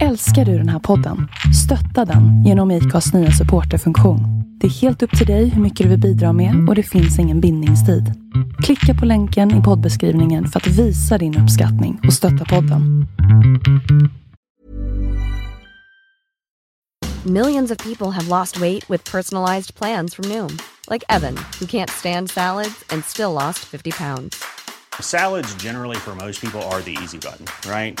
Älskar du den här podden? Stötta den genom IKAs nya supporterfunktion. Det är helt upp till dig hur mycket du vill bidra med och det finns ingen bindningstid. Klicka på länken i poddbeskrivningen för att visa din uppskattning och stötta podden. Millions of people have lost weight with personalized plans from Noom, like Evan, who can't stand salads and still lost 50 pounds. Salads, generally, for most people, are the easy button, right?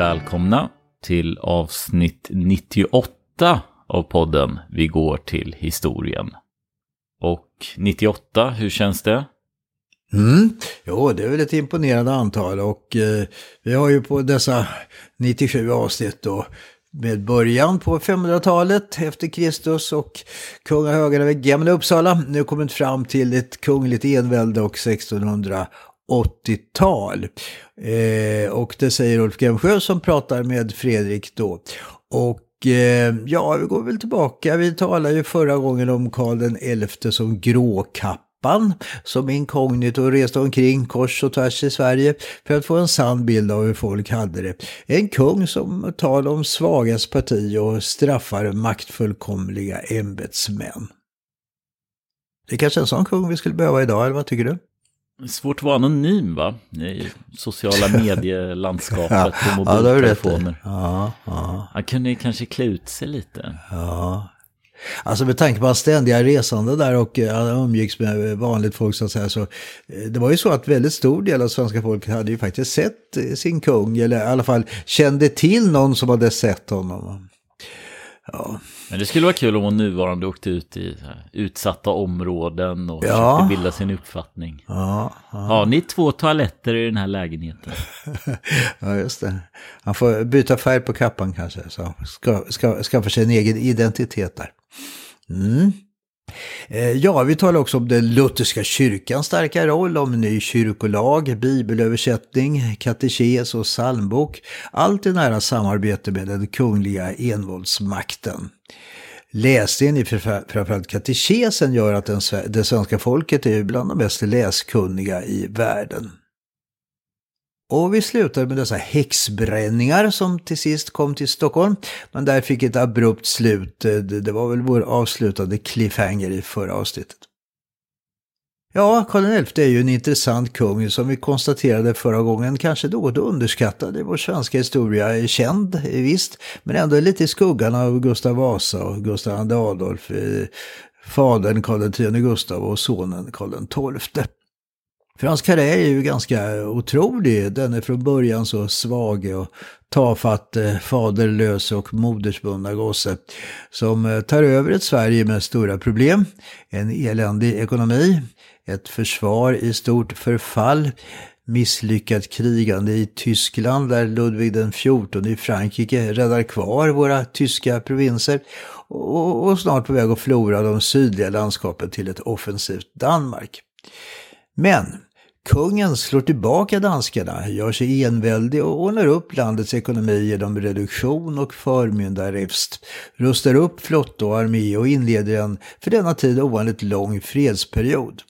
Välkomna till avsnitt 98 av podden Vi går till historien. Och 98, hur känns det? Mm. Jo, det är väl ett imponerande antal och eh, vi har ju på dessa 97 avsnitt då med början på 500-talet efter Kristus och kungahögarna vid Gamla Uppsala nu kommit fram till ett kungligt envälde och 80-tal Eh, och det säger Ulf Gemsjö som pratar med Fredrik då. Och eh, ja, vi går väl tillbaka. Vi talade ju förra gången om Karl den XI som gråkappan som inkognito reste omkring kors och tvärs i Sverige för att få en sann bild av hur folk hade det. En kung som tar om svagas parti och straffar maktfullkomliga ämbetsmän. Det är kanske är en sån kung vi skulle behöva idag, eller vad tycker du? Svårt att vara anonym va? I sociala medielandskapet i. mobiltelefoner. Ja, ja, Han kunde kanske klä ut sig lite. ja. Alltså med tanke på hans ständiga resande där och eh, han umgicks med vanligt folk så att säga. Så, eh, det var ju så att väldigt stor del av svenska folket hade ju faktiskt sett eh, sin kung. Eller i alla fall kände till någon som hade sett honom. Ja, Men det skulle vara kul om hon nuvarande åkte ut i utsatta områden och Ja. försökte bilda sin uppfattning. ja, ja. Har ni två toaletter i den här lägenheten? ja just det. Han får byta färg på kappan kanske. Så ska, ska, skaffa sig en egen identitet där. Mm. Eh, ja, vi talar också om den lutherska kyrkans starka roll, om ny kyrkolag, bibelöversättning, katekes och psalmbok. Allt i nära samarbete med den kungliga envåldsmakten. Läsningen i framförallt katekesen gör att den, det svenska folket är bland de mest läskunniga i världen. Och vi slutade med dessa häxbränningar som till sist kom till Stockholm. Men där fick ett abrupt slut. Eh, det, var väl vår avslutande cliffhanger i förra avsnittet. Ja, Karl XI är ju en intressant kung som vi konstaterade förra gången, kanske något underskattad i vår svenska historia. Är Känd, eh, visst, men ändå lite i skuggan av Gustav Vasa och Gustav II Adolf, eh, fadern Karl X Gustav och sonen Karl XII. För hans karriär är ju ganska otrolig. Den är från början så svag och tafatt eh, faderlös och modersbundna gosse som eh, tar över ett Sverige med stora problem, en eländig ekonomi, ett försvar i stort förfall, misslyckat krigande i Tyskland där Ludvig den XIV i Frankrike räddar kvar våra tyska provinser och, och snart på väg att förlora de sydliga landskapen till ett offensivt Danmark. Men kungen slår tillbaka danskarna, gör sig enväldig och ordnar upp landets ekonomi genom reduktion och förmyndarräfst, rustar upp flotta och armé och inleder en för denna tid ovanligt lång fredsperiod.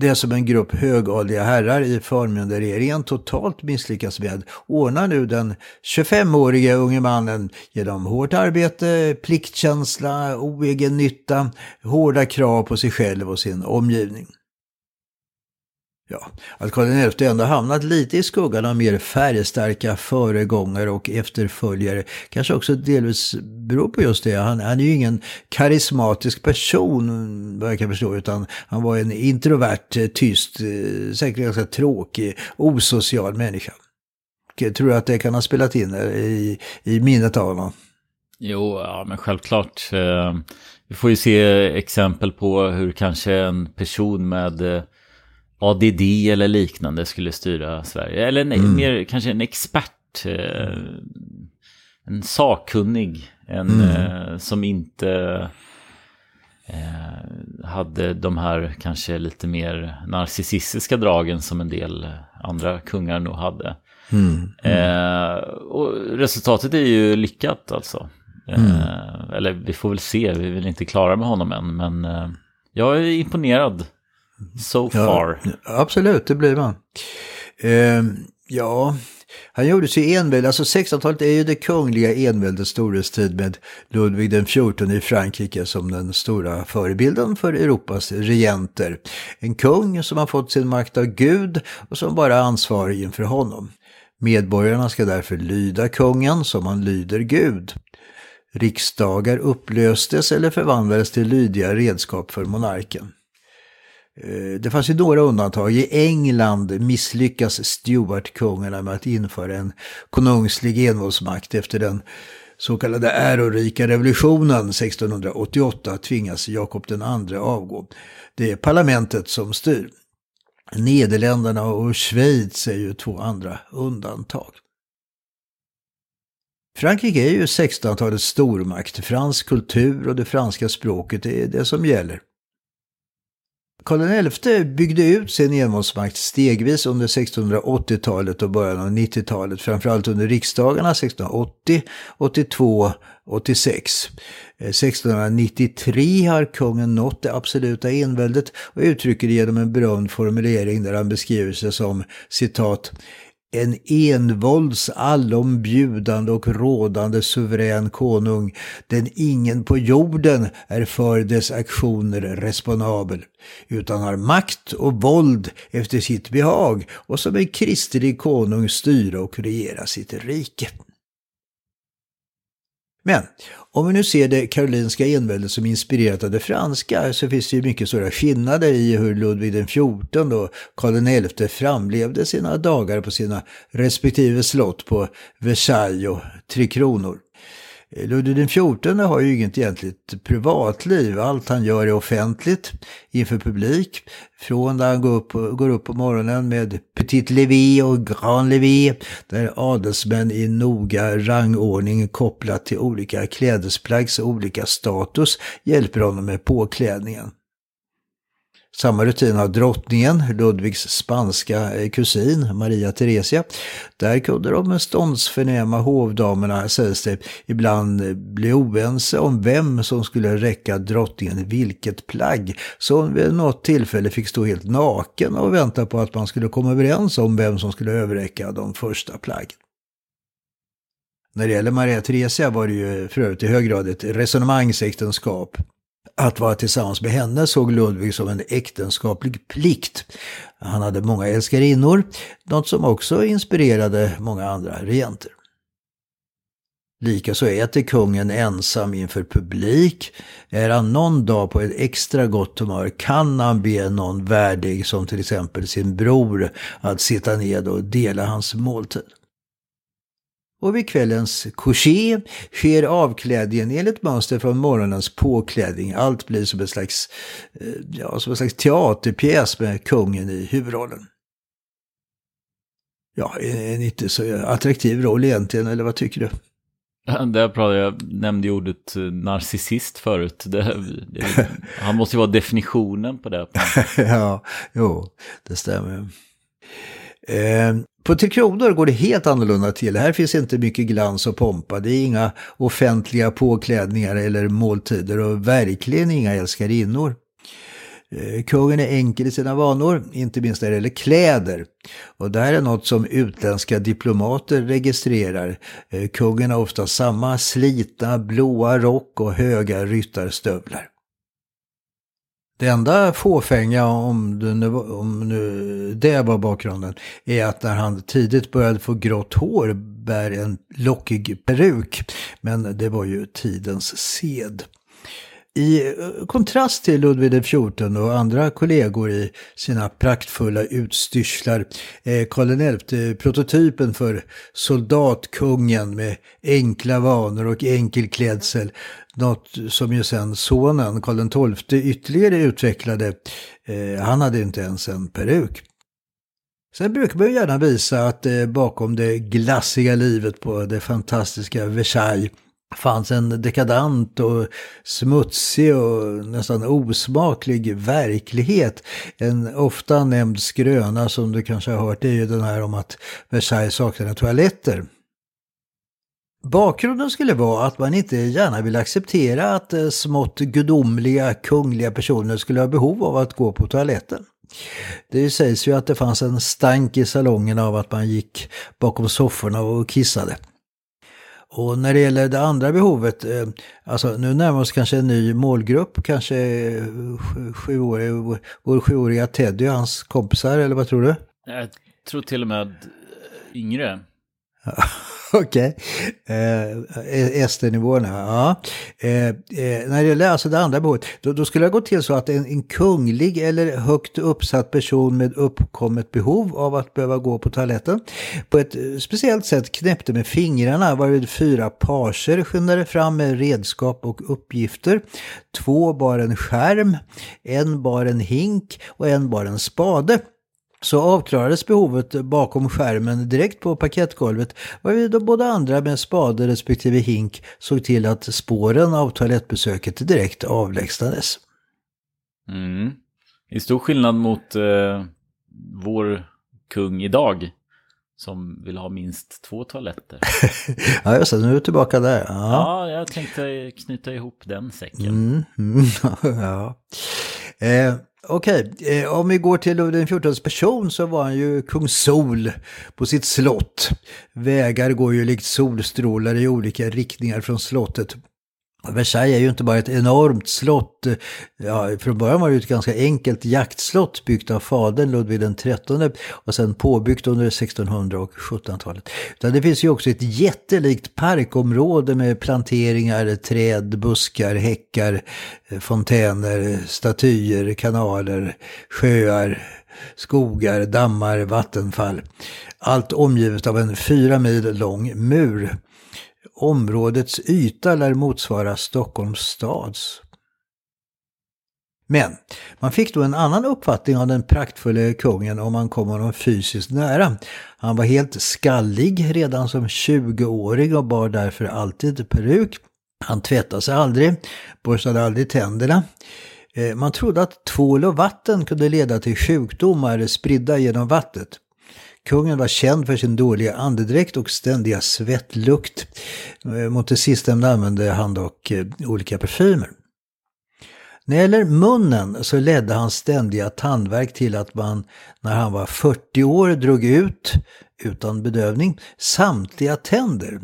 Det som en grupp högadliga herrar i förmyndarregeringen totalt misslyckas med ordnar nu den 25-årige unge mannen genom hårt arbete, pliktkänsla, oegennytta, hårda krav på sig själv och sin omgivning. Ja, att Karl XI ändå hamnat lite i skuggan av mer färgstarka föregångare och efterföljare kanske också delvis beror på just det. Han, han är ju ingen karismatisk person vad jag kan förstå utan han var en introvert, eh, tyst, eh, säkert ganska tråkig, osocial människa. Tror du att det kan ha spelat in eh, i, i minnet av honom? Jo, ja, men självklart. Vi får ju se exempel på hur kanske en person med ADD eller liknande skulle styra Sverige. Eller nej, mm. mer kanske en expert. Eh, en sakkunnig. En mm. som inte hade de här kanske lite mer narcissistiska dragen som en del andra kungar nog hade. Mm. Eh, och resultatet är ju lyckat alltså. Mm. Eh, eller vi får väl se, vi är väl inte klara med honom än. Men eh, jag är imponerad so far. Ja, absolut, det blir man. Eh, ja, han gjorde sig envälde, alltså 1600-talet är ju det kungliga enväldets storhetstid med Ludvig den XIV i Frankrike som den stora förebilden för Europas regenter. En kung som har fått sin makt av Gud och som bara är ansvarig inför honom. Medborgarna ska därför lyda kungen som han lyder Gud. Riksdagar upplöstes eller förvandlades till lydiga redskap för monarken. Eh, det fanns ju några undantag. I England misslyckas Stuartkungarna med att införa en konungslig envåldsmakt efter den så kallade ärorika revolutionen 1688 tvingas Jakob II avgå. Det är parlamentet som styr. Nederländerna och Schweiz är ju två andra undantag. Frankrike är ju 1600-talets stormakt. Fransk kultur och det franska språket är det som gäller. Karl XI byggde ut sin envåldsmakt stegvis under 1680-talet och början av 90-talet, framförallt under riksdagarna 1680, 82, 86. 1693 har kungen nått det absoluta enväldet och uttrycker det genom en berömd formulering där han beskriver sig som citat en envålds allombjudande och rådande suverän konung, den ingen på jorden är för dess aktioner responabel, utan har makt och våld efter sitt behag och som en kristlig konung styra och regera sitt rike. Men om vi nu ser det karolinska enväldet som inspirerat av det franska så finns det ju mycket stora skillnader i hur Ludvig XIV och Karl XI framlevde sina dagar på sina respektive slott på Versailles och Tre Kronor. Ludvig XIV har ju inget egentligt privatliv. Allt han gör är offentligt inför publik. Från när han går upp, går upp på morgonen med Petit Levé och Grand Levé. Där adelsmän i noga rangordning kopplat till olika klädesplaggs och olika status hjälper honom med påklädningen. Samma rutin har drottningen, Ludvigs spanska eh, kusin Maria Theresia. Där kunde de ståndsförnäma hovdamerna, sägs det, ibland eh, bli oense om vem som skulle räcka drottningen vilket plagg. Så hon vid något tillfälle fick stå helt naken och vänta på att man skulle komma överens om vem som skulle överräcka de första plaggen. När det gäller Maria Theresia var det ju för övrigt i hög grad ett resonemangsäktenskap. Att vara tillsammans med henne såg Ludvig som en äktenskaplig plikt. Han hade många älskarinnor, något som också inspirerade många andra regenter. Likaså äter kungen ensam inför publik. Är han någon dag på ett extra gott humör kan han be någon värdig, som till exempel sin bror, att sitta ned och dela hans måltid. Och vid kvällens couché sker avklädningen enligt mönster från morgonens påklädning. Allt blir som en slags, eh, ja, som en slags teaterpjäs med kungen i huvudrollen. Ja, en inte så attraktiv roll egentligen, eller vad tycker du? Där pratade jag, nämnde ju ordet eh, narcissist förut. Det, det, han måste ju vara definitionen på det. ja, jo, det stämmer. Eh, på Tre Kronor går det helt annorlunda till. Här finns inte mycket glans och pompa. Det är inga offentliga påklädningar eller måltider och verkligen inga älskarinnor. Ehm, kungen är enkel i sina vanor, inte minst när det gäller kläder. Och det här är något som utländska diplomater registrerar. Ehm, kungen har ofta samma slitna blåa rock och höga ryttarstövlar. Det enda fåfänga, om, det nu, om nu det var bakgrunden, är att när han tidigt började få grått hår bär en lockig peruk. Men det var ju tidens sed. I kontrast till Ludvig XIV och andra kollegor i sina praktfulla utstyrslar är Karl XI prototypen för soldatkungen med enkla vanor och enkel klädsel. Något som ju sen sonen Karl XII ytterligare utvecklade. Eh, han hade inte ens en peruk. Sen brukar man ju gärna visa att eh, bakom det glassiga livet på det fantastiska Versailles fanns en dekadant och smutsig och nästan osmaklig verklighet. En ofta nämnd skröna som du kanske har hört är ju den här om att Versailles saknade toaletter. Bakgrunden skulle vara att man inte gärna vill acceptera att eh, smått gudomliga kungliga personer skulle ha behov av att gå på toaletten. Det sägs ju att det fanns en stank i salongen av att man gick bakom sofforna och kissade. Och när det gäller det andra behovet, eh, alltså nu närmar vi oss kanske en ny målgrupp, kanske eh, sjuårig, vår sjuåriga Teddy och hans kompisar, eller vad tror du? Jag tror till och med yngre. Okej, okay. eh, eh SD-nivåerna. Ja. Eh, eh, när det gäller alltså det andra behovet, då, då, skulle det gå till så att en, en kunglig eller högt uppsatt person med uppkommet behov av att behöva gå på toaletten på ett eh, speciellt sätt knäppte med fingrarna varvid fyra parser skyndade fram med redskap och uppgifter. Två bar en skärm, en bar en hink och en bar en spade så avklarades behovet bakom skärmen direkt på parkettgolvet varvid de båda andra med spade respektive hink såg till att spåren av toalettbesöket direkt avlägsnades. Mm. Det är stor skillnad mot eh, vår kung idag som vill ha minst två toaletter. ja, just det, nu är du tillbaka där. Ja, ja jag tänkte knyta ihop den säcken. Mm, mm, ja. Eh, Okej, okay. om vi går till Ludvig XIVs person så var han ju kung Sol på sitt slott. Vägar går ju likt solstrålar i olika riktningar från slottet. Versailles är ju inte bara ett enormt slott. Ja, från början var det ett ganska enkelt jaktslott byggt av fadern Ludvig XIII och sen påbyggt under 1600 och 1700-talet. Utan det finns ju också ett jättelikt parkområde med planteringar, träd, buskar, häckar, fontäner, statyer, kanaler, sjöar, skogar, dammar, vattenfall. Allt omgivet av en fyra mil lång mur. Områdets yta lär motsvara Stockholms stads. Men man fick då en annan uppfattning av den praktfulla kungen om man kom honom fysiskt nära. Han var helt skallig redan som 20-åring och bar därför alltid peruk. Han tvättade sig aldrig, borstade aldrig tänderna. Eh, man trodde att tvål och vatten kunde leda till sjukdomar spridda genom vattnet. Kungen var känd för sin dåliga andedräkt och ständiga svettlukt. Eh, mot det sistnämnda använde han dock eh, olika parfymer. När det gäller munnen så ledde hans ständiga tandverk till att man när han var 40 år drog ut, utan bedövning, samtliga tänder.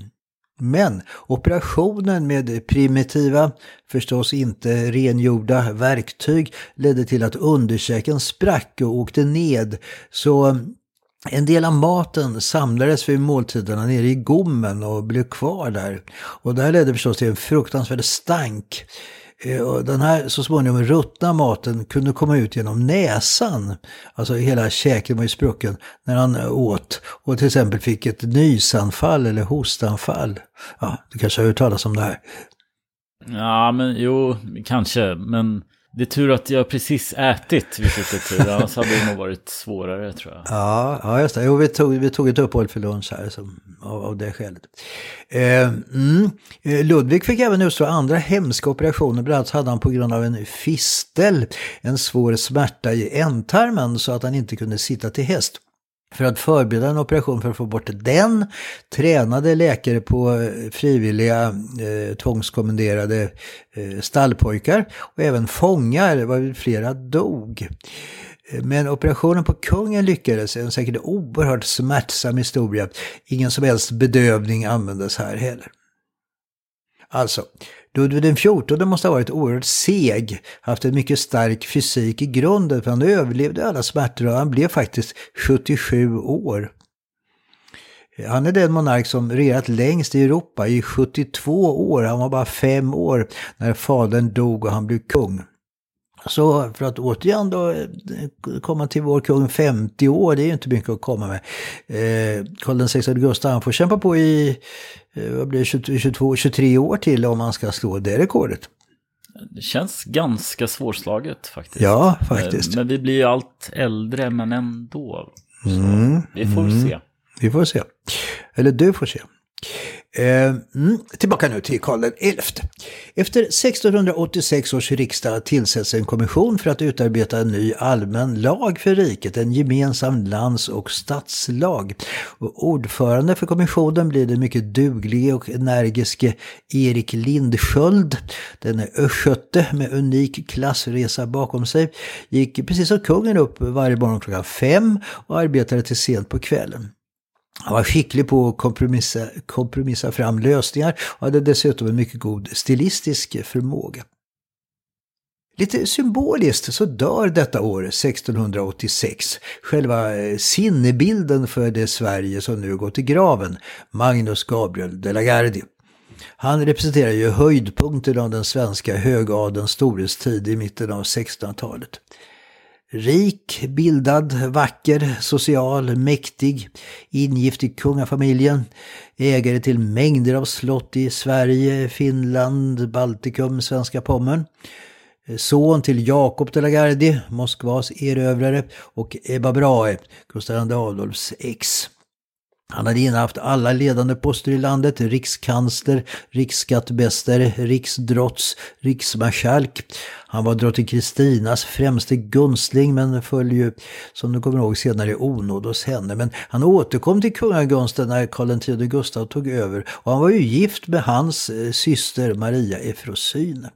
Men operationen med primitiva, förstås inte rengjorda verktyg ledde till att underkäken sprack och åkte ned. Så en del av maten samlades vid måltiderna nere i gommen och blev kvar där. Och det här ledde förstås till en fruktansvärd stank. Eh, och den här så småningom ruttna maten kunde komma ut genom näsan. Alltså hela käken var ju sprucken när han åt. Och till exempel fick ett nysanfall eller hostanfall. Ja, du kanske har hört talas om det här. Ja, men jo, kanske. Men det är tur att jag precis ätit, vid slutet, tur. Annars hade det nog varit svårare tror jag. Ja, ja just det. Jo, vi tog, vi tog ett uppehåll för lunch här som, av, av det skälet. Eh, mm. Eh, Ludvig fick även utstå andra hemska operationer. Bland annat hade han på grund av en fistel en svår smärta i ändtarmen så att han inte kunde sitta till häst. För att förbereda en operation för att få bort den tränade läkare på eh, frivilliga eh, tvångskommenderade eh, stallpojkar och även fångar, var flera dog. Men operationen på kungen lyckades, en säkert oerhört smärtsam historia. Ingen som helst bedövning användes här heller. Alltså, Ludvig den XIV måste ha varit oerhört seg, haft en mycket stark fysik i grunden, för han överlevde alla smärtor och han blev faktiskt 77 år. Han är den monark som regerat längst i Europa i 72 år. Han var bara fem år när fadern dog och han blev kung. Så för att återigen då eh, komma till vår kung 50 år, det är ju inte mycket att komma med. Eh, Karl XVI Gustav han får kämpa på i eh, vad blir det, 22, 23 år till om han ska slå det rekordet. Det känns ganska svårslaget faktiskt. Ja, faktiskt. Men vi blir ju allt äldre men ändå. Så mm, vi får mm. se. Vi får se. Eller du får se. Eh, mm, tillbaka nu till Karl XI. Efter 1686 års riksdag tillsätts en kommission för att utarbeta en ny allmän lag för riket, en gemensam lands och statslag. Och ordförande för kommissionen blir den mycket duglige och energiske Erik Lindsköld. Denne östgöte med unik klassresa bakom sig gick precis som kungen upp varje morgon klockan fem och arbetade till sent på kvällen. Han var skicklig på att kompromissa, kompromissa fram lösningar och hade dessutom en mycket god stilistisk förmåga. Lite symboliskt så dör detta år 1686 själva eh, sinnebilden för det Sverige som nu gått i graven, Magnus Gabriel de la Gardie. Han representerar ju höjdpunkten av den svenska högadelns storhetstid i mitten av 1600-talet. Rik, bildad, vacker, social, mäktig, ingift i kungafamiljen, ägare till mängder av slott i Sverige, Finland, Baltikum, svenska Pommern. Son till Jakob de la Gardie, Moskvas erövrare, och Ebba Brahe, Gustav II Adolfs ex. Han hade innehaft alla ledande poster i landet, rikskansler, riksskattmästare, riksdrotts, riksmarskalk. Han var drottning Kristinas främste gunstling men föll ju, som du kommer ihåg, senare i onåd hos henne. Men han återkom till kungagunsten när Karl X Gustav tog över och han var ju gift med hans eh, syster Maria Efrosyne.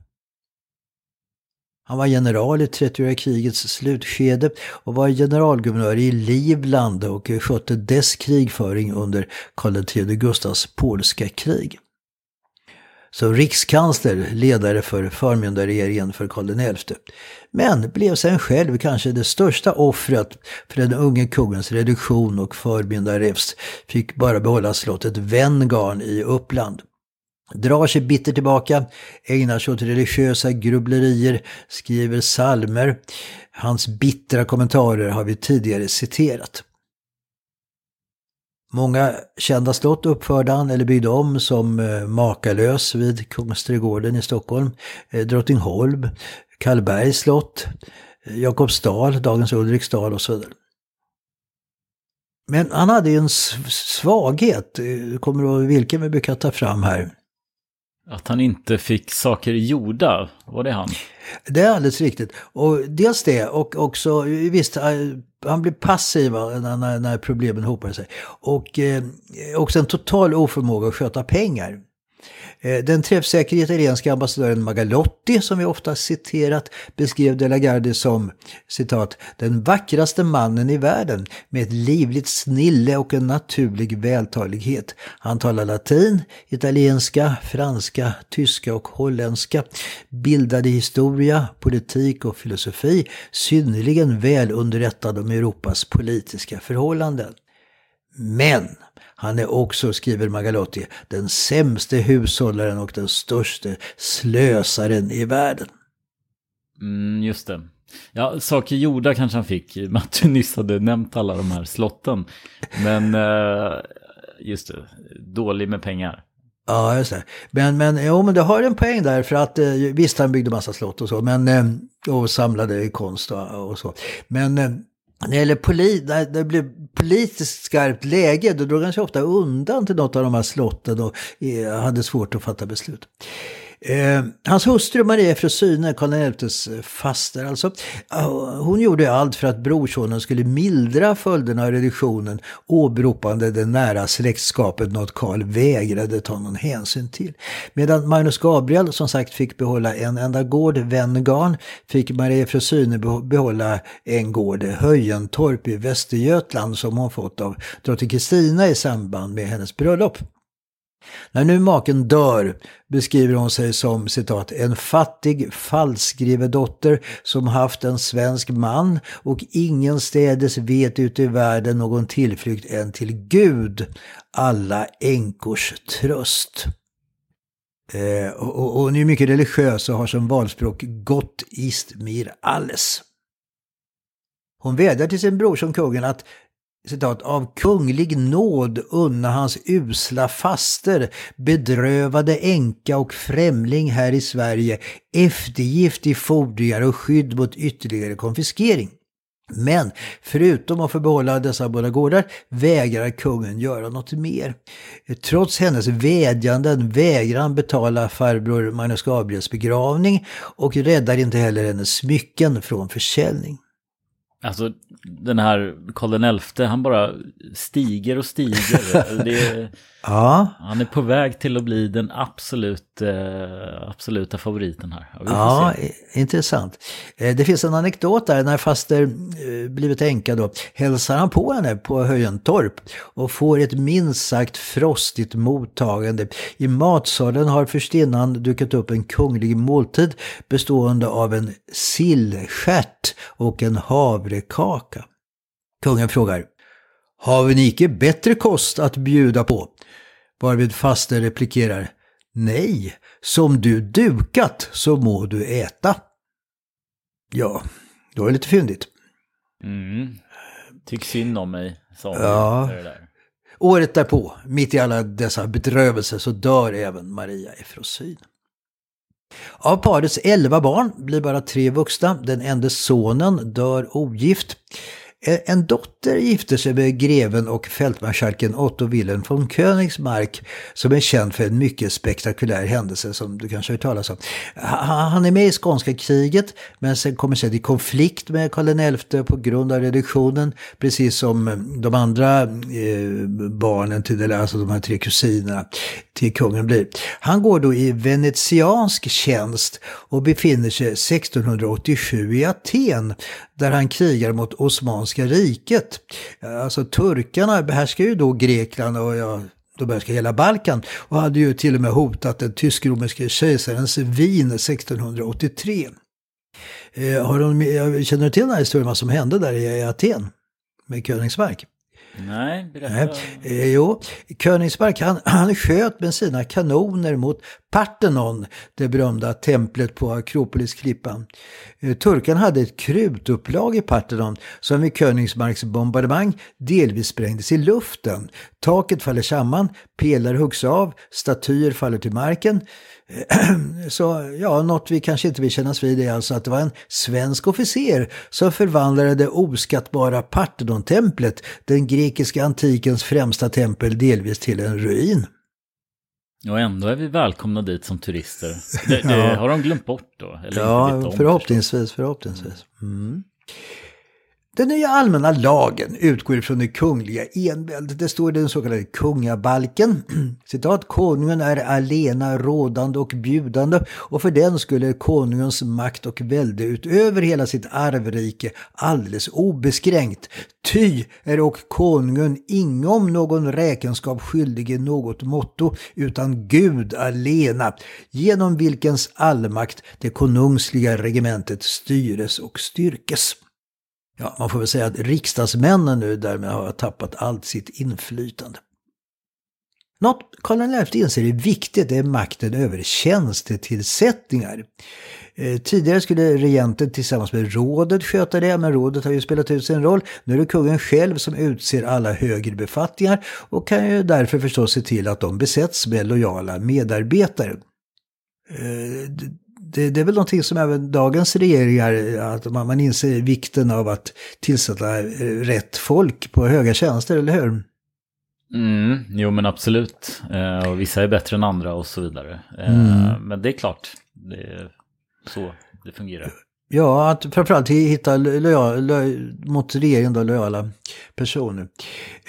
Han var general i 30-åriga krigets slutskede och var generalguvernör i Livland och skötte dess krigföring under Karl X Gustavs polska krig. Som rikskansler, ledare för förmyndarregeringen för Karl XI. Men blev sen själv kanske det största offret för den unge kungens reduktion och förmyndarräfst. Fick bara behålla slottet Venngarn i Uppland drar sig bitter tillbaka, ägnar sig åt religiösa grubblerier, skriver salmer. Hans bittra kommentarer har vi tidigare citerat. Många kända slott uppförde han eller byggde om som eh, Makalös vid Kungsträdgården i Stockholm, eh, Drottningholm, Karlbergs slott, eh, Jakobsdal, dagens Ulriksdal och så vidare. Men han hade ju en svaghet, kommer du ihåg vilken vi brukar ta fram här? Att han inte fick saker gjorda, var det han? Det är alldeles riktigt. Och dels det och också, visst, eh, han blev passiv när, när problemen hopade sig. Och eh, också en total oförmåga att sköta pengar. Eh, den träffsäkra italienska ambassadören Magalotti, som vi ofta citerat, beskrev De la Gardie som citat, den vackraste mannen i världen med ett livligt snille och en naturlig vältalighet. Han talar latin, italienska, franska, tyska och holländska, bildade historia, politik och filosofi, synnerligen väl underrättad om Europas politiska förhållanden. Men han är också, skriver Magalotti, den sämste hushållaren och den största slösaren i världen. Mm, just det. Ja, saker gjorda kanske han fick, i och med att du nyss hade nämnt alla de här slotten. Men eh, just det, dålig med pengar. Ja, just det. Men, men, jo, men det har en poäng där, för att eh, visst han byggde massa slott och så, men, eh, och samlade konst och, och så. Men när det gäller poli, när det blev politiskt skarpt läge, då drog han sig ofta undan till något av de här slotten och eh, hade svårt att fatta beslut. Eh, hans hustru Maria Frosyne, Karl XIs faster alltså, eh, hon gjorde allt för att brorsonen skulle mildra följderna av reduktionen åberopande det nära släktskapet, något Karl vägrade ta någon hänsyn till. Medan Magnus Gabriel som sagt fick behålla en enda gård, Venngarn, fick Maria Frosyne behålla en gård, Höjentorp i Västergötland som hon fått av drottning Kristina i samband med hennes bröllop. När nu maken dör beskriver hon sig som citat en fattig falskrivedotter som haft en svensk man och ingenstädes vet ute i världen någon tillflykt än till Gud, alla änkors tröst. Eh, och, och hon är mycket religiös och har som valspråk Gott ist mir alles. Hon vädjar till sin bror som kungen att citat, av kunglig nåd unna hans usla faster, bedrövade änka och främling här i Sverige, eftergift i fordringar och skydd mot ytterligare konfiskering. Men förutom att få behålla dessa båda gårdar vägrar kungen göra något mer. Trots hennes vädjanden vägrar han betala farbror Magnus Gabriels begravning och räddar inte heller hennes smycken från försäljning. Alltså den här Karl XI, han bara stiger och stiger. det, Ja. Han är på väg till att bli den absolut, eh, absoluta favoriten här. Ja, vi se. intressant. Eh, Det finns en anekdot där när faster eh, blivit änka då hälsar han på henne på Höjentorp och får ett minst sagt frostigt mottagande. I matsalen har förstinnan dukat upp en kunglig måltid bestående av en sillstjärt och en havrekaka. Kungen frågar Har ni icke bättre kost att bjuda på? Varvid faster replikerar Nej, som du dukat så må du äta. Ja, det var lite fyndigt. Mm. Tyck synd om mig, sa hon. Ja. Året därpå, mitt i alla dessa bedrövelser, så dör även Maria Efrosyn. Av parets elva barn blir bara tre vuxna. Den enda sonen dör ogift. Eh, en dotter gifter sig med greven och fältmarskalken Otto Wilhelm von Königsmark som är känd för en mycket spektakulär händelse som du kanske har hört talas om. Han är med i skånska kriget men sen kommer sen i konflikt med Karl XI på grund av reduktionen precis som de andra eh, barnen till eller alltså de här tre kusinerna till kungen blir. Han går då i venetiansk tjänst och befinner sig 1687 i Aten där han krigar mot Osmanska riket. Eh, alltså turkarna behärskar ju då Grekland och ja, de behärskar hela Balkan och hade ju till och med hotat den tysk-romerske kejsarens Wien 1683. Eh, har de, eh, känner du till den här historien vad som hände där i Aten med Königsmark? Nej, berätta. Eh, jo, Königsmark han, han sköt med sina kanoner mot Parthenon, det berömda templet på Akropolisklippan. Eh, turkarna hade ett krutupplag i Parthenon som vid Königsmarks bombardemang delvis sprängdes i luften. Taket faller samman, pelare huggs av, statyer faller till marken. Så ja, något vi kanske inte vill kännas vid är alltså att det var en svensk officer som förvandlade det oskattbara Parthenon-templet, den grekiska antikens främsta tempel, delvis till en ruin. Och ändå är vi välkomna dit som turister. Det, det Ja. har de glömt bort då? Eller Ja, om, förhoppningsvis, förhoppningsvis. Mm. Den nya allmänna lagen utgår ifrån det kungliga enväldet. Det står i den så kallade kungabalken. Citat, konungen är alena rådande och bjudande och för den skulle konungens makt och välde utöver hela sitt arvrike alldeles obeskränkt. Ty är och konungen ingom någon räkenskap skyldig i något motto utan Gud alena, genom vilkens allmakt det konungsliga regementet styres och styrkes. Ja, man får väl säga att riksdagsmännen nu därmed har tappat allt sitt inflytande. Något Karl XI inser är viktigt är makten över tjänstetillsättningar. Eh, tidigare skulle regenten tillsammans med rådet sköta det, men rådet har ju spelat ut sin roll. Nu är det kungen själv som utser alla högre befattningar och kan ju därför förstås se till att de besätts med lojala medarbetare. Eh, det- det, är väl någonting som även dagens regeringar, att man, man inser vikten av att tillsätta eh, rätt folk på höga tjänster, eller hur? Mm, jo men absolut. Eh, och vissa är bättre än andra och så vidare. Eh, Men det är klart, det är så det fungerar. Ja, att framförallt hitta lojal, loj, mot regeringen då, lojala personer.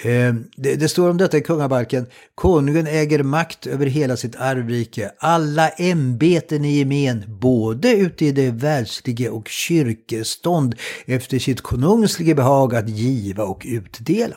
Eh, det, det står om detta i kungabalken. Konungen äger makt över hela sitt arvrike. Alla ämbeten i gemen, både ute i det världsliga och kyrkestånd, efter sitt konungsliga behag att giva och utdela.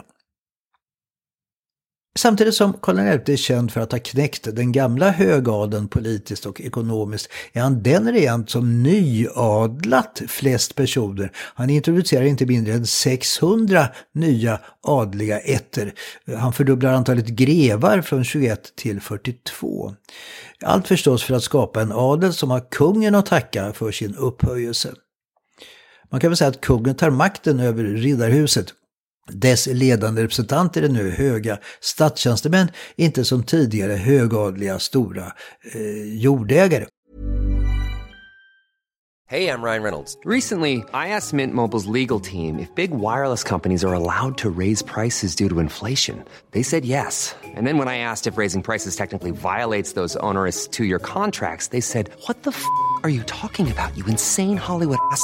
Samtidigt som Karl XI är känd för att ha knäckt den gamla högadeln politiskt och ekonomiskt är han den regent som nyadlat flest personer. Han introducerar inte mindre än 600 nya adliga ätter. Han fördubblar antalet grevar från 21 till 42. Allt förstås för att skapa en adel som har kungen att tacka för sin upphöjelse. Man kan väl säga att kungen tar makten över riddarhuset dess ledande representanter är nu höga statstjänstemän, inte som tidigare högadliga stora eh, jordägare. Hey, I'm Ryan Reynolds. Recently, I asked Mint Mobile's legal team if big wireless companies are allowed to raise prices due to inflation. They said yes. And then when I asked if raising prices technically violates those onerous two-year contracts, they said, "What the f*** are you talking about? You insane Hollywood ass."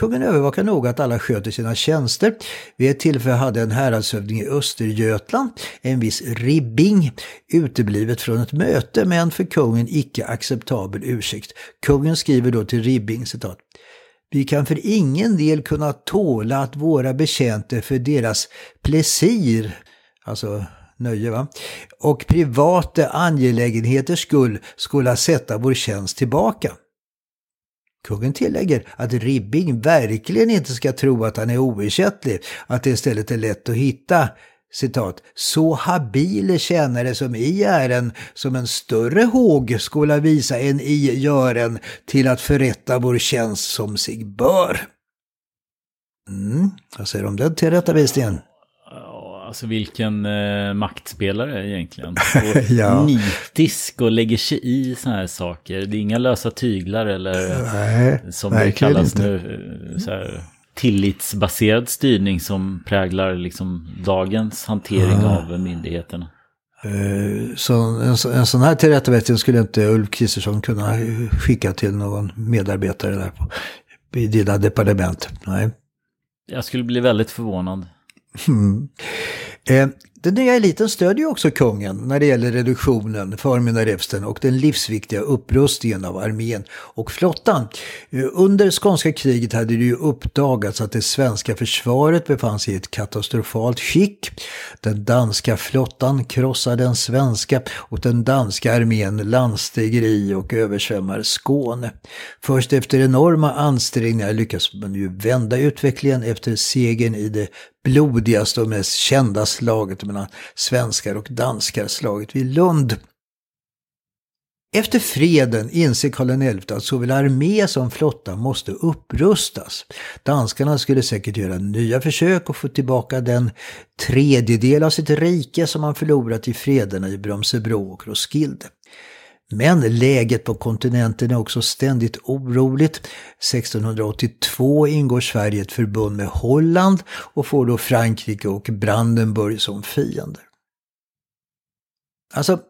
Kungen övervakar noga att alla sköter sina tjänster. Vid ett tillfälle hade en häradshövding i Östergötland, en viss Ribbing, uteblivit från ett möte med en för kungen icke acceptabel ursäkt. Kungen skriver då till Ribbing, citat, vi kan för ingen del kunna tåla att våra betjänter för deras plesir, alltså nöje va, och privata angelägenheters skull skulle sätta vår tjänst tillbaka. Kungen tillägger att Ribbing verkligen inte ska tro att han är oersättlig, att det istället är lätt att hitta citat, så habile tjänare som i ären som en större håg skola visa än i gören till att förrätta vår tjänst som sig bör. Mm, vad säger du om den tillrättavisningen? Alltså vilken eh, maktspelare egentligen. Och ja. nitisk och lägger sig i sådana här saker. Det är inga lösa tyglar eller Nej, som det kallas nu. Så här, tillitsbaserad styrning som präglar liksom dagens hantering ja. av myndigheterna. Eh, så en, en sån här tillrättavisning skulle inte Ulf Kristersson kunna skicka till någon medarbetare där på, i dina departement. Nej. Jag skulle bli väldigt förvånad. Mm. Eh, den nya eliten stödjer också kungen när det gäller reduktionen, förmyndarräfsten och den livsviktiga upprustningen av armén och flottan. Eh, under skånska kriget hade det ju uppdagats att det svenska försvaret befann sig i ett katastrofalt skick. Den danska flottan krossade den svenska och den danska armén landstiger i och översvämmar Skåne. Först efter enorma ansträngningar lyckas man ju vända utvecklingen efter segern i det blodigaste och mest kända slaget mellan svenskar och danskar, slaget vid Lund. Efter freden inser Karl XI att såväl armé som flotta måste upprustas. Danskarna skulle säkert göra nya försök att få tillbaka den tredjedel av sitt rike som man förlorat i frederna i Brömsebro och Roskilde. Men läget på kontinenten är också ständigt oroligt. 1682 ingår Sverige ett förbund med Holland och får då Frankrike och Brandenburg som fiender. Alltså,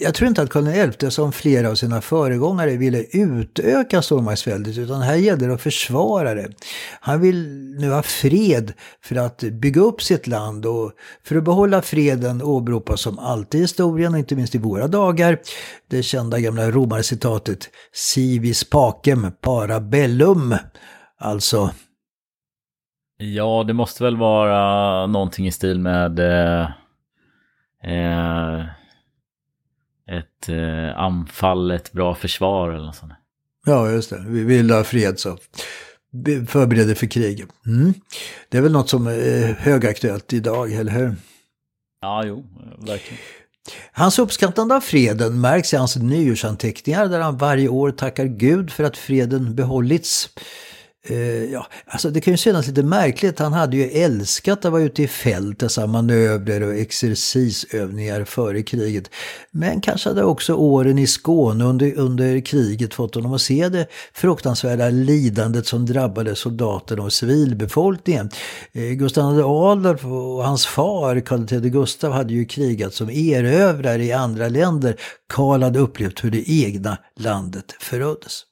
jag tror inte att Karl XI som flera av sina föregångare ville utöka stormaktsväldet utan här gällde det att försvara det. Han vill nu ha fred för att bygga upp sitt land och för att behålla freden åberopas som alltid i historien och inte minst i våra dagar det kända gamla romarcitatet Civis pacem para bellum. Alltså Ja, det måste väl vara någonting i stil med eh, eh, ett eh, anfall, ett bra försvar eller något sånt. Ja, just det. Vi vill ha fred så förbereder för krig. Mm. Det är väl något som är högaktuellt idag, eller hur? Ja, jo, verkligen. Hans uppskattande av freden märks i hans nyårsanteckningar där han varje år tackar Gud för att freden behållits. Uh, ja, alltså det kan ju synas lite märkligt. Han hade ju älskat att vara ute i fält, dessa manövrer och exercisövningar före kriget. Men kanske hade också åren i Skåne under, under kriget fått honom att se det fruktansvärda lidandet som drabbade soldaterna och civilbefolkningen. Uh, Gustav II Adolf och hans far Karl XIII Gustav hade ju krigat som erövrare i andra länder. Karl hade upplevt hur det egna landet föröddes.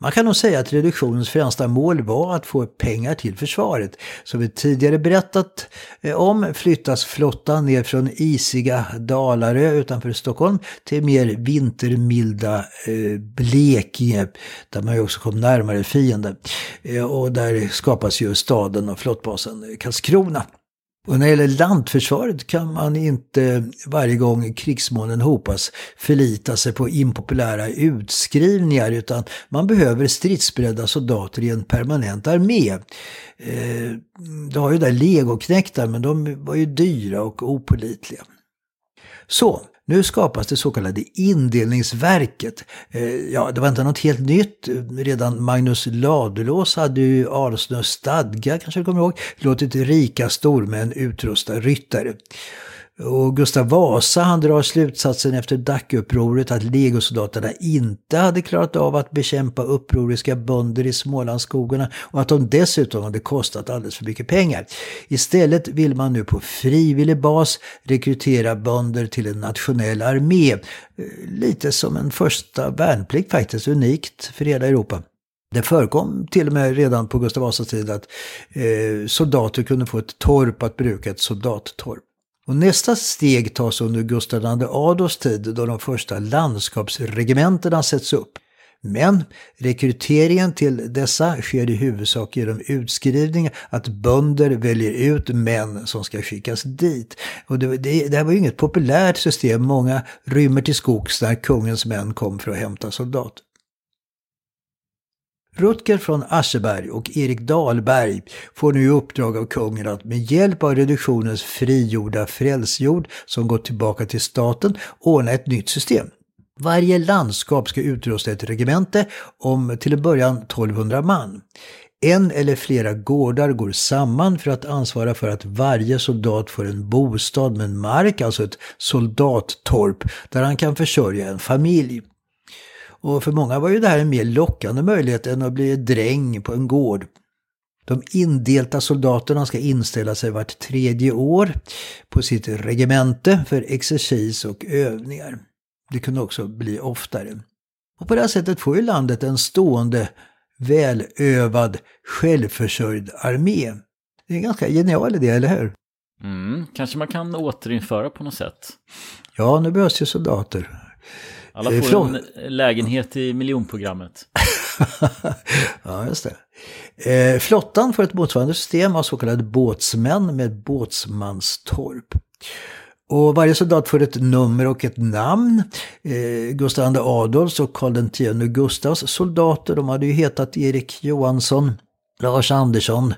Man kan nog säga att reduktionens främsta mål var att få pengar till försvaret. Som vi tidigare berättat eh, om flyttas flottan ner från isiga Dalarö utanför Stockholm till mer vintermilda eh, Blekinge där man ju också kom närmare fienden. Eh, och där skapas ju staden och flottbasen Karlskrona. Och när det gäller lantförsvaret kan man inte varje gång krigsmålen hopas förlita sig på impopulära utskrivningar utan man behöver stridsberedda soldater i en permanent armé. Eh, du har ju där legoknektar men de var ju dyra och opolitliga. Så, nu skapas det så kallade indelningsverket. Eh, ja, det var inte något helt nytt. Redan Magnus Ladulås hade ju Alsnös stadga, kanske du kommer ihåg, låtit rika stormän utrusta ryttare. Och Gustav Vasa han drar slutsatsen efter Dackupproret att legosoldaterna inte hade klarat av att bekämpa upproriska bönder i Smålandsskogarna och att de dessutom hade kostat alldeles för mycket pengar. Istället vill man nu på frivillig bas rekrytera bönder till en nationell armé. Lite som en första värnplikt faktiskt, unikt för hela Europa. Det förekom till och med redan på Gustav Vasas tid att eh, soldater kunde få ett torp att bruka, ett soldattorp. Och nästa steg tas under Gustav II Adolfs tid då de första landskapsregementena sätts upp. Men rekryteringen till dessa sker i huvudsak genom utskrivning att bönder väljer ut män som ska skickas dit. Och det, det, det här var ju inget populärt system, många rymmer till skogs när kungens män kom för att hämta soldater. Rutger från Ascheberg och Erik Dahlberg får nu i uppdrag av kungen att med hjälp av reduktionens frigjorda frälsjord som gått tillbaka till staten ordna ett nytt system. Varje landskap ska utrusta ett regemente om till en början 1200 man. En eller flera gårdar går samman för att ansvara för att varje soldat får en bostad med mark, alltså ett soldattorp, där han kan försörja en familj. Och för många var ju det här en mer lockande möjlighet än att bli dräng på en gård. De indelta soldaterna ska inställa sig vart tredje år på sitt regemente för exercis och övningar. Det kunde också bli oftare. Och på det här sättet får ju landet en stående, välövad, självförsörjd armé. Det är en ganska genial idé, eller hur? Mm, kanske man kan återinföra på något sätt. Ja, nu behövs ju soldater. Alla får Från... en lägenhet i miljonprogrammet. ja, just det. Eh, flottan får ett motsvarande system av så kallade båtsmän med båtsmanstorp. Och varje soldat får ett nummer och ett namn. Eh, Gustav II Adolfs och Karl X Gustavs soldater, de hade ju hetat Erik Johansson, Lars Andersson,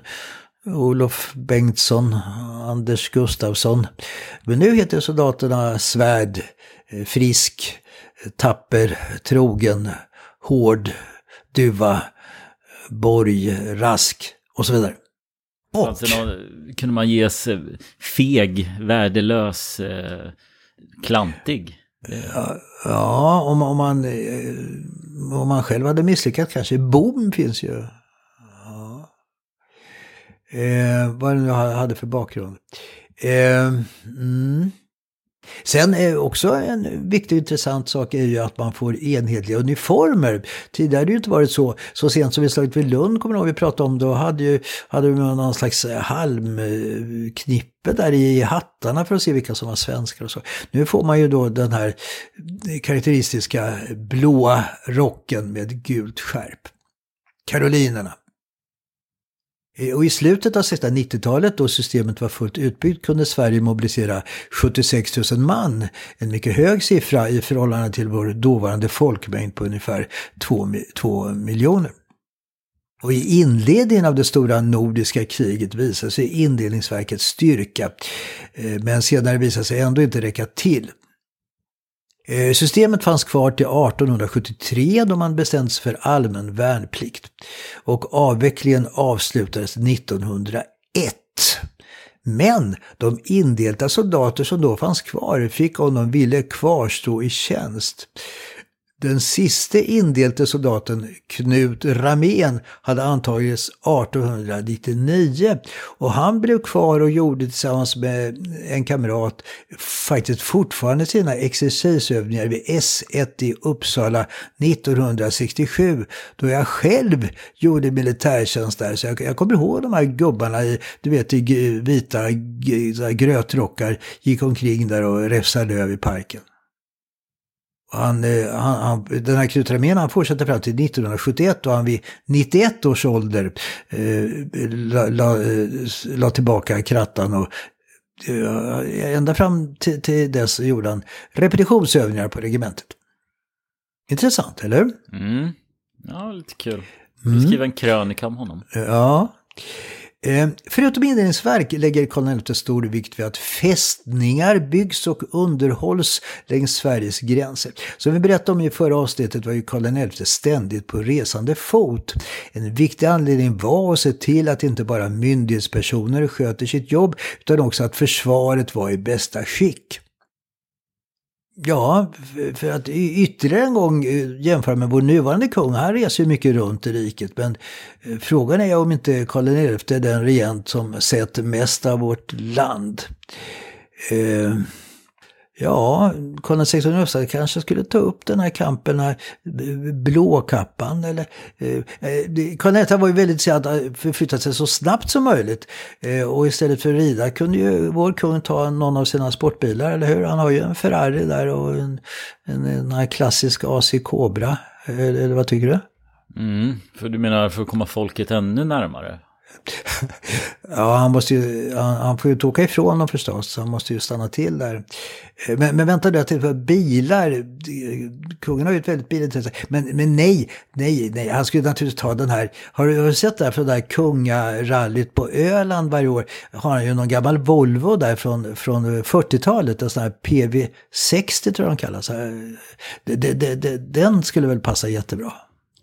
Olof Bengtsson, Anders Gustafsson. Men nu heter soldaterna Svärd, eh, Frisk, tapper, trogen, hård, duva, borg, rask och så vidare. Och... Alltså, kunde man ges feg, värdelös, eh, klantig? Ja, om, om, man, eh, om man själv hade misslyckats kanske. Bom finns ju. Ja. Eh, vad det nu hade för bakgrund. Eh, mm. Sen är också en viktig och intressant sak är ju att man får enhetliga uniformer. Tidigare har det ju inte varit så. Så sent som vi slaget vid Lund, kommer ni ihåg vi pratade om, då hade, ju, hade vi någon slags eh, halmknippe där i hattarna för att se vilka som var svenskar och så. Nu får man ju då den här karaktäristiska blåa rocken med gult skärp. Karolinerna. Eh, och i slutet av 1690-talet då systemet var fullt utbyggt kunde Sverige mobilisera 76 000 man. En mycket hög siffra i förhållande till vår dåvarande folkmängd på ungefär 2 miljoner. Och i inledningen av det stora nordiska kriget visade sig indelningsverkets styrka, eh, men senare visade sig ändå inte räcka till. Eh, systemet fanns kvar till 1873 då man bestämdes sig för allmän värnplikt. Och avvecklingen avslutades 1901. Men de indelta soldater som då fanns kvar fick om de ville kvarstå i tjänst. Den siste indelte soldaten, Knut Ramén, hade antagits 1899 och han blev kvar och gjorde tillsammans med en kamrat faktiskt fortfarande sina exercisövningar vid S1 i Uppsala 1967 då jag själv gjorde militärtjänst där. Så jag, jag kommer ihåg de här gubbarna i, du vet, i vita grötrockar gick omkring där och räfsade löv i parken. Han, eh, han, han, den här Knut Ramén han fortsatte fram till 1971 och han vid 91 års ålder eh, la, la, eh, la, tillbaka krattan och eh, ända fram till, till dess gjorde han repetitionsövningar på regementet. Intressant, eller hur? Mm. Ja, lite kul. Vi mm. skriva en krönika om honom. Ja. Eh, förutom inredningsverk lägger Karl XI stor vikt vid att fästningar byggs och underhålls längs Sveriges gränser. Som vi berättade om i förra avsnittet var ju Karl XI ständigt på resande fot. En viktig anledning var att se till att inte bara myndighetspersoner sköter sitt jobb utan också att försvaret var i bästa skick. Ja, för att ytterligare en gång eh, jämföra med vår nuvarande kung, han reser ju mycket runt i riket. Men eh, frågan är om inte Karl XI är den regent som sett mest av vårt land. Eh, Ja, Karl XVI Gustaf kanske skulle ta upp den här kampen, den här eh, blåkappan. Eller, eh, eh Karl XI var ju väldigt intresserad att eh, förflytta sig så snabbt som möjligt. Eh, och istället för att rida kunde ju vår kung ta någon av sina sportbilar, eller hur? Han har ju en Ferrari där och en, en, en klassisk AC Cobra. Eller, eller vad tycker du? Mm, för du menar för att komma folket ännu närmare? ja, han, måste ju, han, han, får ju inte åka ifrån dem förstås, han måste ju stanna till där. Eh, men, men vänta, jag tänkte på bilar. Kungen har ju ett väldigt bilintresse. Men, men nej, nej, nej, han skulle naturligtvis ta den här. Har du, har du sett det här från det där kungarallyt på Öland varje år? Har han ju någon gammal Volvo där från, från 40-talet, en sån här PV60 tror jag de kallas. Eh, den skulle väl passa jättebra.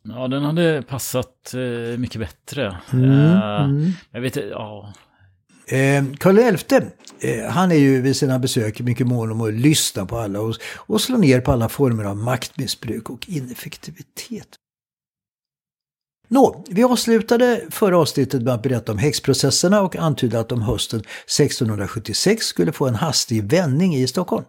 Ja, den hade passat eh, mycket bättre. Mm, uh, mm. Jag vet ja. Eh, Karl XI, eh, han är ju vid sina besök mycket mån om att lyssna på alla och, och slå ner på alla former av maktmissbruk och ineffektivitet. Nå, vi avslutade förra avsnittet med att berätta om häxprocesserna och antydde att de hösten 1676 skulle få en hastig vändning i Stockholm.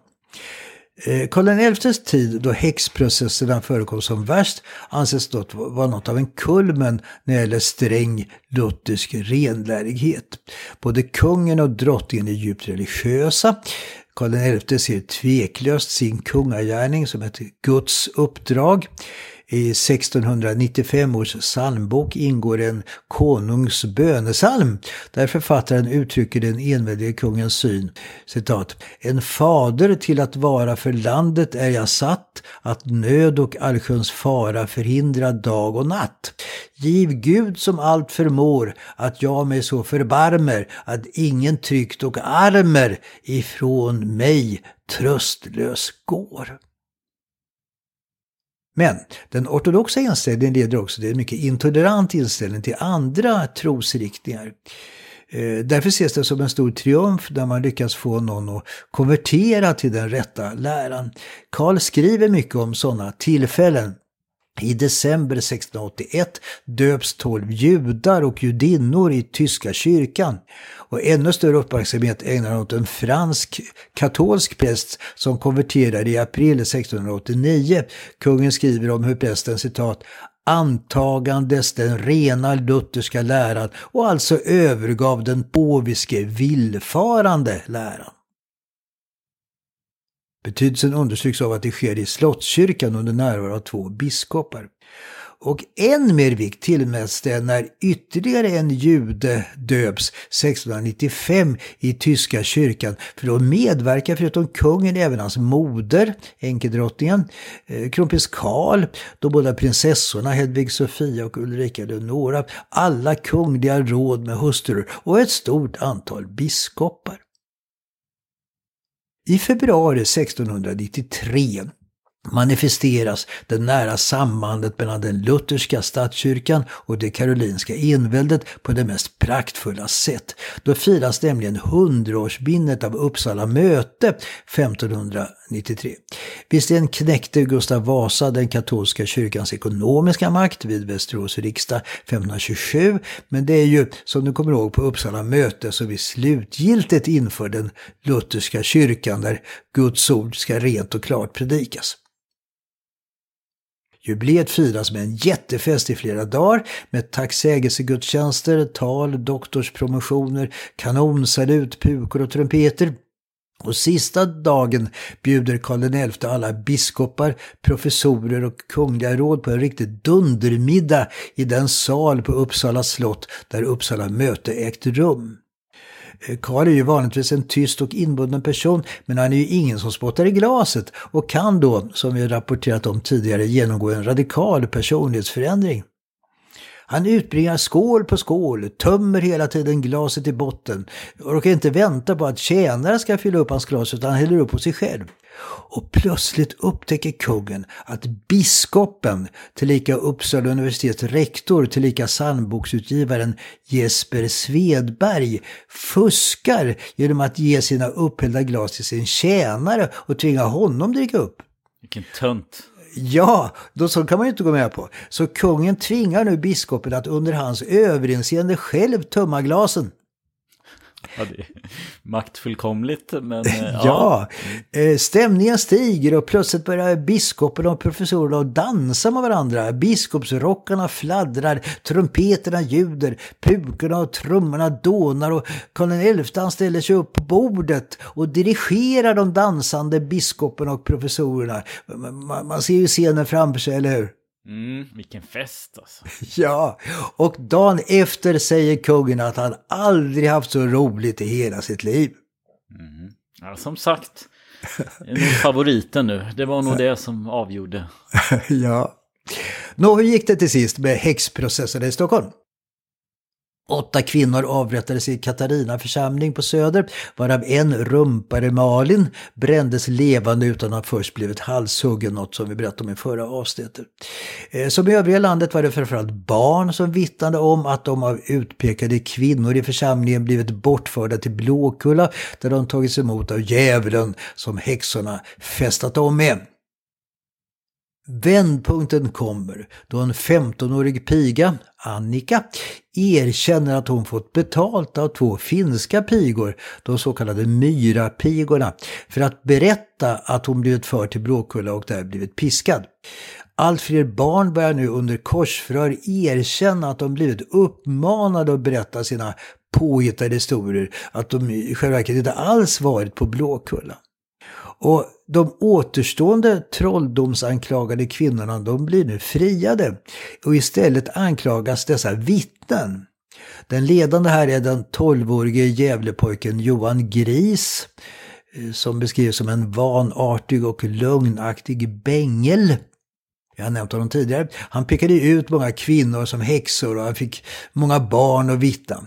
Eh, Karl XIs tid då häxprocesserna förekom som värst anses då vara något av en kulmen när det gäller sträng luthersk renlärighet. Både kungen och drottningen är djupt religiösa. Karl XI ser tveklöst sin kungagärning som ett Guds uppdrag. I 1695 års psalmbok ingår en konungs bönesalm där författaren uttrycker den enväldige kungens syn. Citat. En fader till att vara för landet är jag satt, att nöd och allsköns fara förhindra dag och natt. Giv Gud som allt förmår att jag mig så förbarmer att ingen tryckt och armer ifrån mig tröstlös går. Men den ortodoxa inställningen leder också till en mycket intolerant inställning till andra trosriktningar. Eh, därför ses det som en stor triumf när man lyckas få någon att konvertera till den rätta läran. Karl skriver mycket om sådana tillfällen. I december 1681 döps tolv judar och judinnor i tyska kyrkan. Och ännu större uppmärksamhet ägnar han åt en fransk katolsk präst som konverterade i april 1689. Kungen skriver om hur prästen citat antagandes den rena lutherska läran och alltså övergav den påviske villfarande läran. Betydelsen understryks av att det sker i Slottskyrkan under närvaro av två biskopar. Och än mer vikt tillmäts det när ytterligare en jude döps 1695 i tyska kyrkan. För då medverkar förutom kungen även hans moder, enkedrottningen, eh, kronprins Karl, de båda prinsessorna Hedvig Sofia och Ulrika Leonora, alla kungliga råd med hustrur och ett stort antal biskopar. I februari 1693 manifesteras det nära sambandet mellan den lutherska statskyrkan och det karolinska enväldet på det mest praktfulla sätt. Då firas nämligen hundraårsminnet av Uppsala möte 1593. Visserligen knäckte Gustav Vasa den katolska kyrkans ekonomiska makt vid Västerås riksdag 1527, men det är ju som du kommer ihåg på Uppsala möte som vi slutgiltigt inför den lutherska kyrkan där Guds ord ska rent och klart predikas. Jubileet firas med en jättefest i flera dagar med tacksägelsegudstjänster, tal, doktorspromotioner, kanonsalut, pukor och trumpeter. Och sista dagen bjuder Karl XI alla biskopar, professorer och kungliga råd på en riktig dundermiddag i den sal på Uppsala slott där Uppsala möte ägt rum. Eh, Karl är ju vanligtvis en tyst och inbunden person, men han är ju ingen som spottar i glaset och kan då, som vi rapporterat om tidigare, genomgå en radikal personlighetsförändring. Han utbringar skål på skål, tömmer hela tiden glaset i botten och orkar inte vänta på att tjänare ska fylla upp hans glas utan han häller upp på sig själv. Och plötsligt upptäcker kungen att biskopen, tillika Uppsala universitets rektor, tillika psalmboksutgivaren Jesper Svedberg, fuskar genom att ge sina upphällda glas till sin tjänare och tvinga honom dricka upp. Vilken tönt. Ja, då så kan man ju inte gå med på. Så kungen tvingar nu biskopen att under hans överinseende själv tömma glasen. Ja, det är maktfullkomligt, men ja. ja. Eh, stämningen stiger och plötsligt börjar biskopen och professorerna dansa med varandra. Biskopsrockarna fladdrar, trumpeterna ljuder, pukorna och trummorna dånar och Karl XI ställer sig upp på bordet och dirigerar de dansande biskopen och professorerna. Man ser ju scenen framför sig, eller hur? Mm, vilken fest alltså. Ja, och dagen efter säger kungen att han aldrig haft så roligt i hela sitt liv. Mm. Ja, som sagt, favoriten nu. Det var nog det som avgjorde. ja. Nå, hur gick det till sist med häxprocessen i Stockholm? Åtta kvinnor avrättades i Katarina församling på Söder, varav en rumpare Malin brändes levande utan att först blivit halshuggen, något som vi berättade om i förra avsnittet. Eh, som i övriga landet var det framförallt barn som vittnade om att de av utpekade kvinnor i församlingen blivit bortförda till Blåkulla, där de tagits emot av djävulen som häxorna festat om med. Vändpunkten kommer då en 15-årig piga, Annika, erkänner att hon fått betalt av två finska pigor, de så kallade Myra-pigorna, för att berätta att hon blivit förd till Blåkulla och där blivit piskad. Allt fler barn börjar nu under korsförhör erkänna att de blivit uppmanade att berätta sina påhittade historier, att de i själva verket inte alls varit på Blåkulla. Och de återstående trolldomsanklagade kvinnorna de blir nu friade och istället anklagas dessa vittnen. Den ledande här är den 12-årige Gävlepojken Johan Gris eh, som beskrivs som en vanartig och lögnaktig bängel. Jag har nämnt honom tidigare. Han pekade ut många kvinnor som häxor och han fick många barn att vittna.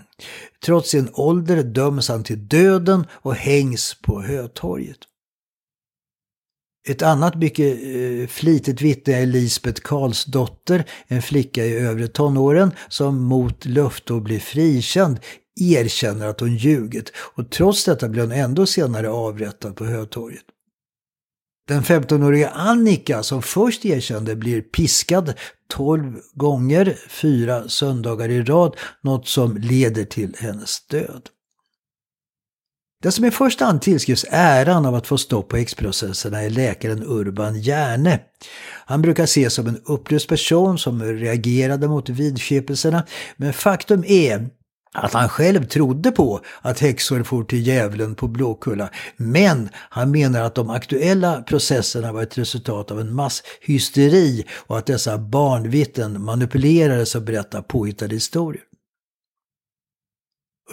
Trots sin ålder döms han till döden och hängs på Hötorget. Ett annat mycket eh, flitigt vittne är Lisbeth Karlsdotter, en flicka i övre tonåren som mot löfte att bli frikänd erkänner att hon ljugit och trots detta blir hon ändå senare avrättad på Hötorget. Den 15-åriga Annika som först erkände blir piskad 12 gånger, fyra söndagar i rad, något som leder till hennes död. Den som i första hand tillskrivs äran av att få stopp på häxprocesserna är läkaren Urban Järne. Han brukar ses som en upplyst person som reagerade mot vidskepelserna, men faktum är att han själv trodde på att häxor for till djävulen på Blåkulla. Men han menar att de aktuella processerna var ett resultat av en masshysteri och att dessa barnvittnen manipulerades och berättade påhittade historier.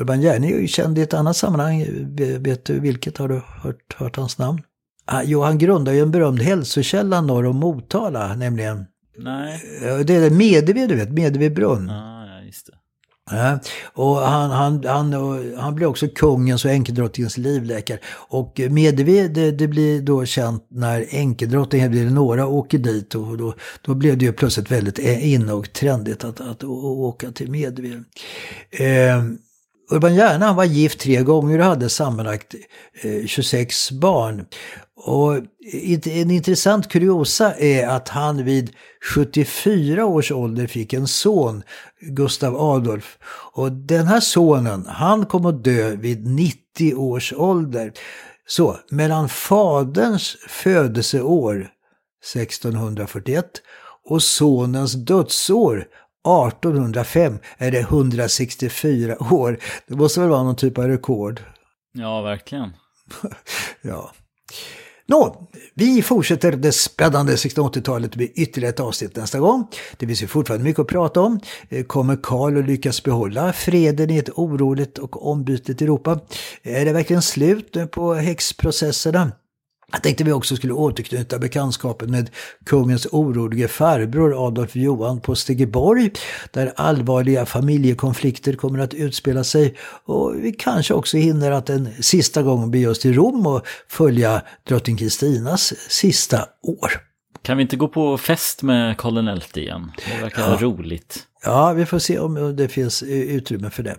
Urban Järni är ju känd i ett annat sammanhang. Vet du vilket? Har du hört, hört hans namn? Ah, jo, han grundade ju en berömd hälsokälla norr om Motala, nämligen... Nej. Det är Medevi, du vet, Medevi brunn. Ah, ja, just det. Ja, och han, han, han, han blir också kungens och enkedrottningens livläkare. Och Medevi, det, det blir då känt när enkedrottningen blir några åker dit och då, då blev det ju plötsligt väldigt inne och trendigt att, att åka till Medevi. Eh, Urban Järna var gift tre gånger och hade sammanlagt eh, 26 barn. Och en intressant kuriosa är att han vid 74 års ålder fick en son, Gustav Adolf. Och den här sonen, han kom att dö vid 90 års ålder. Så mellan faderns födelseår 1641 och sonens dödsår 1805 är det 164 år. Det måste väl vara någon typ av rekord. Ja, verkligen. ja. Nå, vi fortsätter det spännande 1680-talet med ytterligare ett avsnitt nästa gång. Det finns ju fortfarande mycket att prata om. Kommer Karl att lyckas behålla freden i ett oroligt och ombytligt Europa? Är det verkligen slut på häxprocesserna? Jag tänkte vi också skulle återknyta bekantskapen med kungens orolige farbror Adolf Johan på Stegeborg, där allvarliga familjekonflikter kommer att utspela sig. Och vi kanske också hinner att en sista gång bege oss till Rom och följa drottning Kristinas sista år. Kan vi inte gå på fest med Karl XI igen? Det verkar ja. roligt. Ja, vi får se om det finns utrymme för det.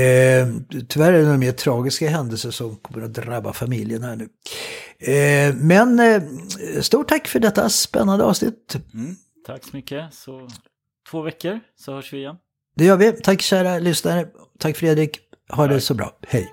Eh, tyvärr är det några mer tragiska händelser som kommer att drabba familjen här nu. Eh, men eh, stort tack för detta spännande avsnitt. Mm, tack så mycket. Så två veckor så hörs vi igen. Det gör vi. Tack kära lyssnare. Tack Fredrik. Ha tack. det så bra. Hej.